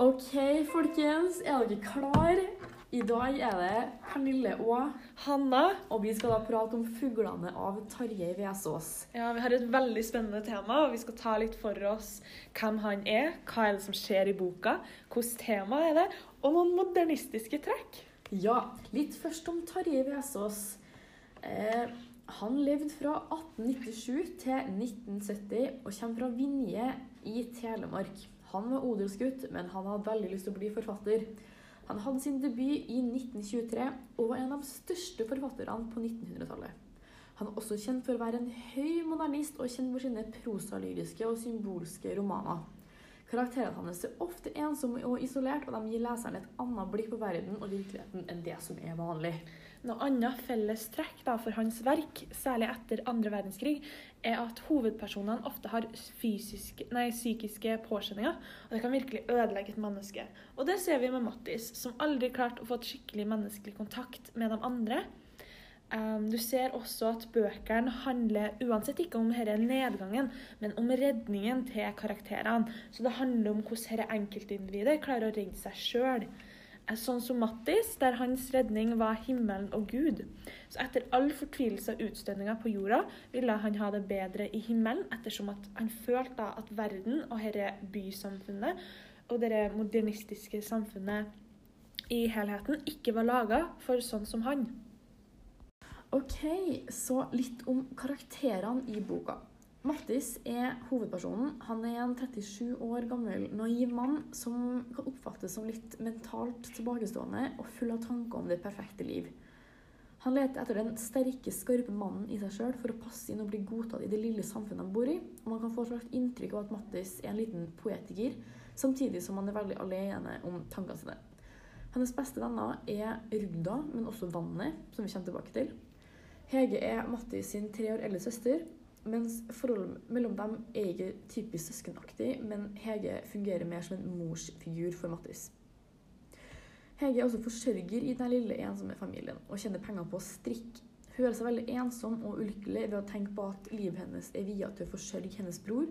OK, folkens. Er dere klar? I dag er det Pernille og Hanna, Og vi skal da prate om fuglene av Tarjei Vesaas. ja, vi har et veldig spennende tema, og vi skal ta litt for oss hvem han er, hva er det som skjer i boka, hvilket tema er det, og noen modernistiske trekk. Ja, litt først om Tarjei Vesaas. Eh, han levde fra 1897 til 1970 og kommer fra Vinje i Telemark. Han var odelsgutt, men han hadde veldig lyst til å bli forfatter. Han hadde sin debut i 1923 og var en av de største forfatterne på 1900-tallet. Han er også kjent for å være en høy modernist og kjent for sine prosalyriske og symbolske romaner. Karakterene hans er ofte ensomme og isolert, og de gir leseren et annet blikk på verden og virkeligheten enn det som er vanlig. Noe annet fellestrekk da, for hans verk, særlig etter andre verdenskrig, er at hovedpersonene ofte har fysiske, nei, psykiske påkjenninger, og det kan virkelig ødelegge et menneske. Og det ser vi med Mattis, som aldri klarte å få et skikkelig menneskelig kontakt med de andre. Um, du ser også at bøkene handler uansett ikke om denne nedgangen, men om redningen til karakterene. Så det handler om hvordan dette enkeltindividet klarer å redde seg sjøl. Sånn som Mattis, der hans redning var himmelen og Gud. Så etter all fortvilelse og utstøtinga på jorda, ville han ha det bedre i himmelen, ettersom han følte at verden og dette bysamfunnet og dette modernistiske samfunnet i helheten ikke var laga for sånn som han. Ok, så litt om karakterene i boka. Mattis er hovedpersonen. Han er en 37 år gammel naiv mann som kan oppfattes som litt mentalt tilbakestående og full av tanker om det perfekte liv. Han leter etter den sterke, skarpe mannen i seg sjøl for å passe inn og bli godtatt i det lille samfunnet han bor i. Og man kan få et slags inntrykk av at Mattis er en liten poetiker, samtidig som han er veldig alene om tankene sine. Hennes beste venner er Rugda, men også Vannet, som vi kommer tilbake til. Hege er Mattis sin tre år eldre søster, mens forholdet mellom dem er ikke typisk søskenaktig, men Hege fungerer mer som en morsfigur for Mattis. Hege er også forsørger i den lille, ensomme familien og tjener penger på å strikke. Hun føler seg veldig ensom og ulykkelig ved å tenke på at livet hennes er viet til å forsørge hennes bror.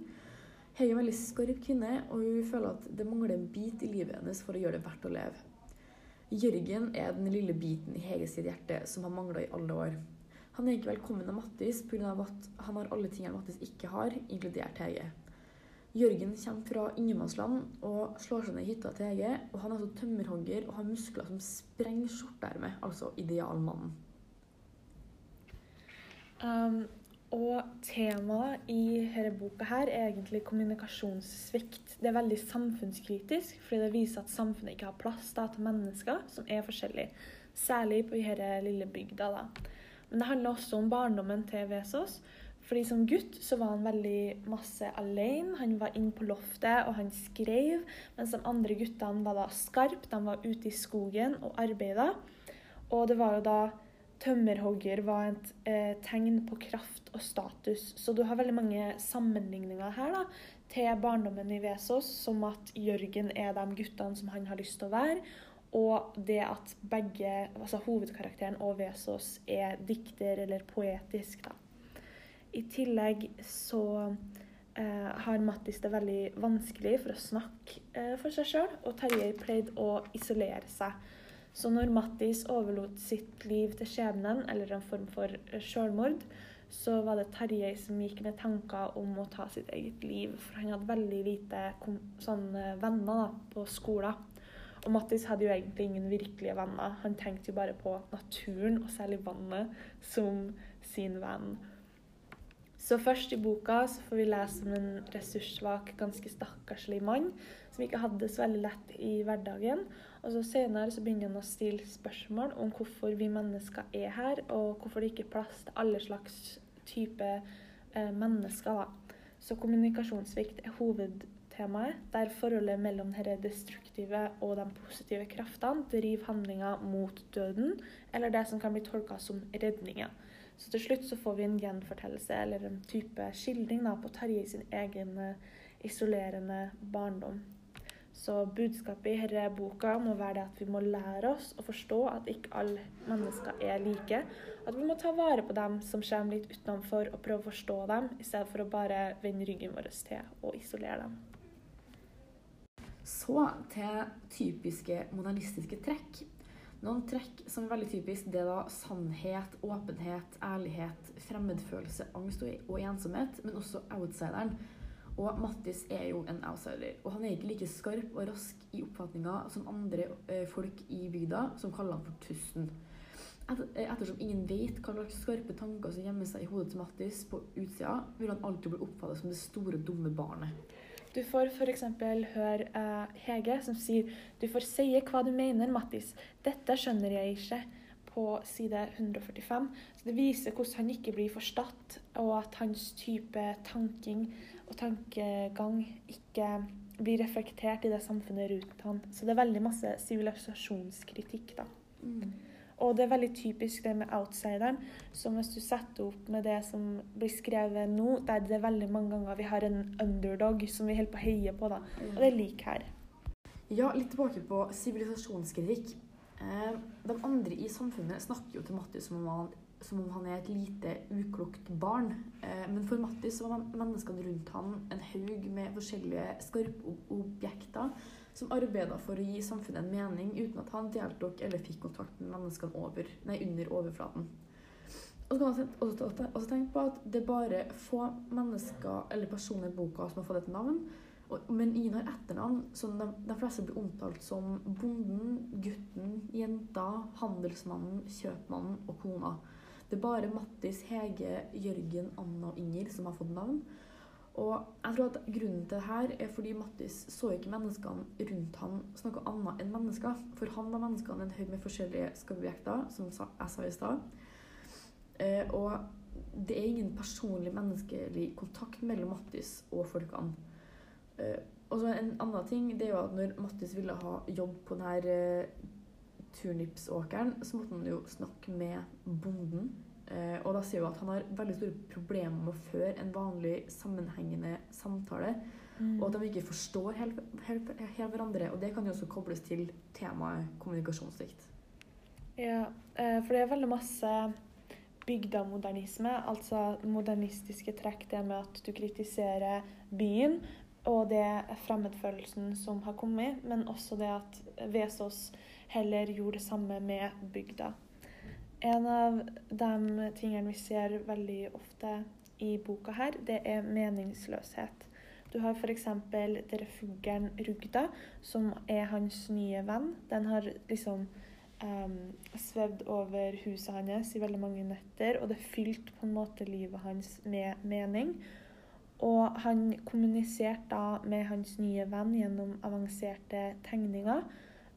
Hege er en veldig skarp kvinne, og hun føler at det mangler en bit i livet hennes for å gjøre det verdt å leve. Jørgen er den lille biten i Heges hjerte som har mangla i alle år. Han er ikke velkommen av Mattis pga. at han har alle tingene Mattis ikke har, inkludert Hege. Jørgen kommer fra ingenmannsland og slår seg ned i hytta til Hege. og Han er altså tømmerhogger og har muskler som sprenger skjorteermet, altså idealmannen. Um, og temaet i denne boka her er egentlig kommunikasjonssvikt. Det er veldig samfunnskritisk, fordi det viser at samfunnet ikke har plass da, til mennesker som er forskjellige. Særlig på denne lille bygda. da. Men det handler også om barndommen til Vesaas. Fordi Som gutt så var han veldig masse alene. Han var inne på loftet og han skrev. Mens de andre guttene var da skarpe. De var ute i skogen og arbeida. Og det var jo da Tømmerhogger var et eh, tegn på kraft og status. Så du har veldig mange sammenligninger her da, til barndommen i Vesaas, som at Jørgen er de guttene som han har lyst til å være. Og det at begge, altså hovedkarakteren og Vesos er dikter eller poetisk. da. I tillegg så eh, har Mattis det veldig vanskelig for å snakke eh, for seg sjøl, og Terje pleide å isolere seg. Så når Mattis overlot sitt liv til skjebnen, eller en form for selvmord, så var det Terje som gikk med tanker om å ta sitt eget liv. For han hadde veldig lite sånn, venner da, på skolen. Og Mattis hadde jo egentlig ingen virkelige venner. Han tenkte jo bare på naturen, og særlig vannet, som sin venn. Så først i boka så får vi lese om en ressurssvak, ganske stakkarslig mann som ikke hadde det så veldig lett i hverdagen. Og så Senere så begynner han å stille spørsmål om hvorfor vi mennesker er her, og hvorfor det ikke er plass til alle slags type eh, mennesker. da. Så kommunikasjonssvikt er hovedtemaet, der forholdet mellom de destruktive og de positive kreftene driver handlinga mot døden, eller det som kan bli tolka som redninga. Så til slutt så får vi en gjenfortellelse, eller en type skildring da, på Tarjei sin egen eh, isolerende barndom. Så budskapet i denne boka må være det at vi må lære oss å forstå at ikke alle mennesker er like. At vi må ta vare på dem som kommer litt utenfor, og prøve å forstå dem, i stedet for å bare vende ryggen vår til og isolere dem. Så til typiske modernistiske trekk. Noen trekk som er veldig typisk, det er da sannhet, åpenhet, ærlighet, fremmedfølelse, angst og ensomhet, men også outsideren. Og Mattis er jo en outsider. Og han er ikke like skarp og rask i oppfatninga som andre eh, folk i bygda, som kaller han for Tusten. Eh, ettersom ingen vet hva slags skarpe tanker som gjemmer seg i hodet til Mattis på utsida, vil han alltid bli oppfattet som det store, dumme barnet. Du får f.eks. høre uh, Hege som sier Du får sie hva du mener, Mattis. Dette skjønner jeg ikke. På side 145. Så Det viser hvordan han ikke blir forstått, og at hans type tanking og tankegang ikke blir reflektert i det samfunnet rundt han. Så det er veldig masse sivilisasjonskritikk, da. Mm. Og det er veldig typisk det med outsideren. Så hvis du setter opp med det som blir skrevet nå, der det er veldig mange ganger vi har en underdog som vi holder på å heie på, da. Og det er lik her. Ja, litt tilbake på sivilisasjonskritikk. Eh, de andre i samfunnet snakker jo til Mattis som om han, som om han er et lite, uklokt barn. Eh, men for Mattis var menneskene rundt han en haug med forskjellige skarpobjekter som arbeidet for å gi samfunnet en mening uten at han deltok eller fikk kontakt med menneskene over, nei, under overflaten. Og så kan man også, tenke på at det er bare få mennesker eller personer i boka som har fått et navn. Men ingen har etternavn, så de, de, fleste blir omtalt som bonden, gutten, jenta, handelsmannen, kjøpmannen og kona. Det er bare Mattis, Hege, Jørgen, Anna og Inger som har fått navn. Og jeg tror at Grunnen til det her er fordi Mattis så ikke menneskene rundt han som noe annet enn mennesker. For han var menneskene en haug med forskjellige skapobjekter, som jeg sa i stad. Eh, og det er ingen personlig menneskelig kontakt mellom Mattis og folkene. Eh, og så En annen ting det er jo at når Mattis ville ha jobb på denne eh, turnipsåkeren, så måtte han jo snakke med bonden og da sier hun at han har veldig store problemer med å føre en vanlig sammenhengende samtale. Mm. Og at de ikke forstår helt, helt, helt, hverandre. Og det kan jo også kobles til temaet kommunikasjonssvikt. Ja, eh, for det er veldig masse bygdamodernisme, altså modernistiske trekk, det med at du kritiserer byen og det fremmedfølelsen som har kommet, men også det at Vesaas heller gjorde det samme med bygda. En av de tingene vi ser veldig ofte i boka her, det er meningsløshet. Du har f.eks. denne fuglen Rugda, som er hans nye venn. Den har liksom um, svevd over huset hans i veldig mange netter, og det fylte på en måte livet hans med mening. Og han kommuniserte da med hans nye venn gjennom avanserte tegninger,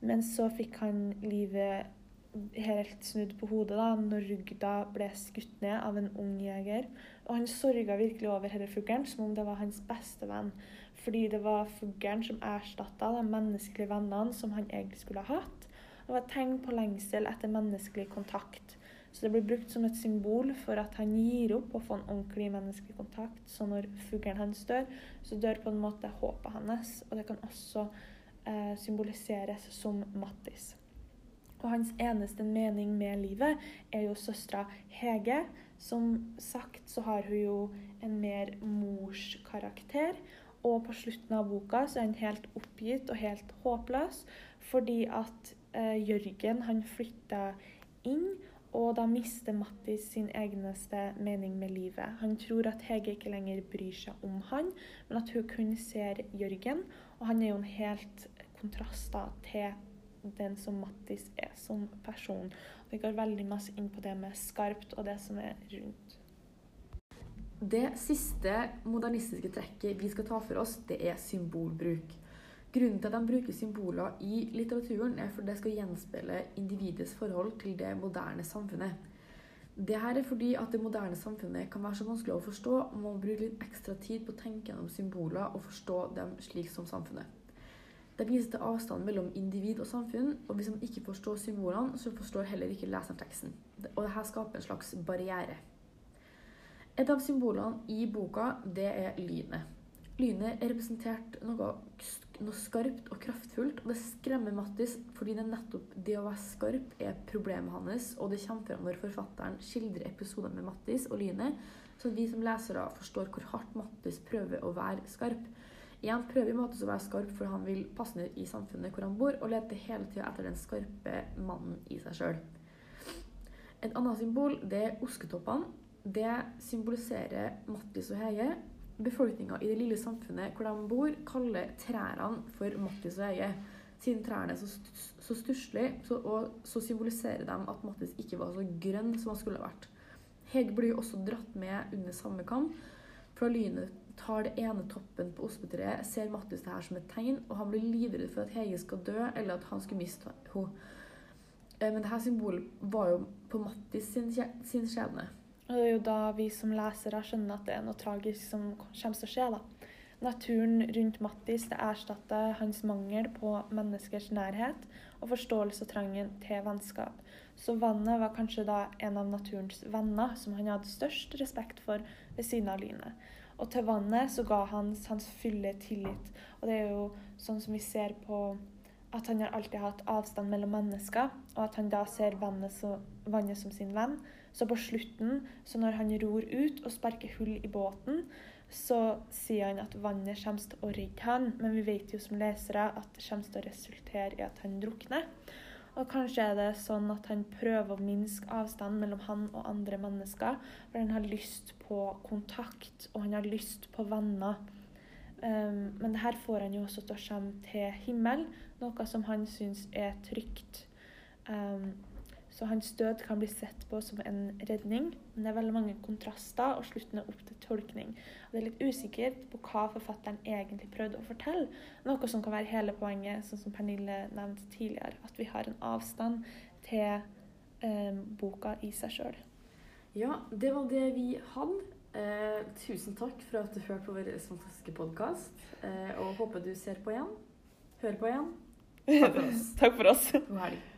men så fikk han livet helt snudd på hodet da når Rugda ble skutt ned av en ung jeger. Og han sorga virkelig over denne fuglen som om det var hans beste venn. Fordi det var fuglen som erstatta de menneskelige vennene som han egentlig skulle ha hatt. Det var et tegn på lengsel etter menneskelig kontakt. Så det blir brukt som et symbol for at han gir opp å få en ordentlig menneskelig kontakt. Så når fuglen hans dør, så dør på en måte håpet hans. Og det kan også eh, symboliseres som Mattis. Og hans eneste mening med livet er jo søstera Hege. Som sagt så har hun jo en mer morskarakter. Og på slutten av boka så er han helt oppgitt og helt håpløs fordi at eh, Jørgen han flytta inn. Og da mister Mattis sin egneste mening med livet. Han tror at Hege ikke lenger bryr seg om han, men at hun kun ser Jørgen. Og han er jo en helt kontrast da, til den som Mattis er som person. Vi går veldig masse inn på det med skarpt og det som er rundt. Det siste modernistiske trekket vi skal ta for oss, det er symbolbruk. Grunnen til at de bruker symboler i litteraturen, er fordi det skal gjenspeile individets forhold til det moderne samfunnet. Det her er fordi at det moderne samfunnet kan være så vanskelig å forstå, og man må bruke litt ekstra tid på å tenke gjennom symboler og forstå dem slik som samfunnet. Det viser til avstanden mellom individ og samfunn, og hvis man ikke forstår symbolene, så forstår heller ikke leseren teksten. Og dette skaper en slags barriere. Et av symbolene i boka, det er lynet. Lynet er representert noe, noe, skarpt og kraftfullt, og det skremmer Mattis fordi det nettopp det å være skarp er problemet hans, og det kommer fram når forfatteren skildrer episoder med Mattis og lynet, så vi som lesere forstår hvor hardt Mattis prøver å være skarp. Igjen prøver Mattis å være skarp, for han vil passe ned i samfunnet hvor han bor, og leter hele tida etter den skarpe mannen i seg sjøl. Et annet symbol det er osketoppene. Det symboliserer Mattis og Hege. Befolkninga i det lille samfunnet hvor de bor, kaller trærne for Mattis og Hege. Siden trærne er så, st- så stusslige, så, og så symboliserer de at Mattis ikke var så grønn som han skulle ha vært. Hege blir også dratt med under samme kam. Fra lynet tar det ene toppen på ospetreet, ser Mattis det her som et tegn, og han blir livredd for at Hege skal dø, eller at han skulle miste henne. Eh, Men dette symbolet var jo på Mattis sin, sin skjebne. Og det er jo da vi som lesere skjønner at det er noe tragisk som kommer til å skje. da. Naturen rundt Mattis det erstatter hans mangel på menneskers nærhet og forståelse og trangen til vennskap. Så vannet var kanskje da en av naturens venner som han hadde størst respekt for ved siden av lynet. Og til vannet så ga han hans fulle tillit. Og det er jo sånn som vi ser på at han har alltid hatt avstand mellom mennesker, og at han da ser vannet, så, vannet som sin venn. Så på slutten, så når han ror ut og sparker hull i båten, så sier han at vannet kommer til å redde han, men vi vet jo som lesere at det kommer til å resultere i at han drukner. Og kanskje er det sånn at han prøver å minske avstanden mellom han og andre mennesker, for han har lyst på kontakt, og han har lyst på venner. Um, men det her får han jo også til å komme til himmel, noe som han syns er trygt. Um, så hans død kan bli sett på som en redning, men det er veldig mange kontraster, og slutten er opp til tolkning. Og det er litt usikkert på hva forfatteren egentlig prøvde å fortelle, noe som kan være hele poenget, sånn som Pernille nevnte tidligere, at vi har en avstand til eh, boka i seg sjøl. Ja, det var det vi hadde. Eh, tusen takk for at du hørte på vår fantastiske podkast, eh, og håper du ser på igjen. Hører på igjen. Takk for oss. Takk for oss. God helg.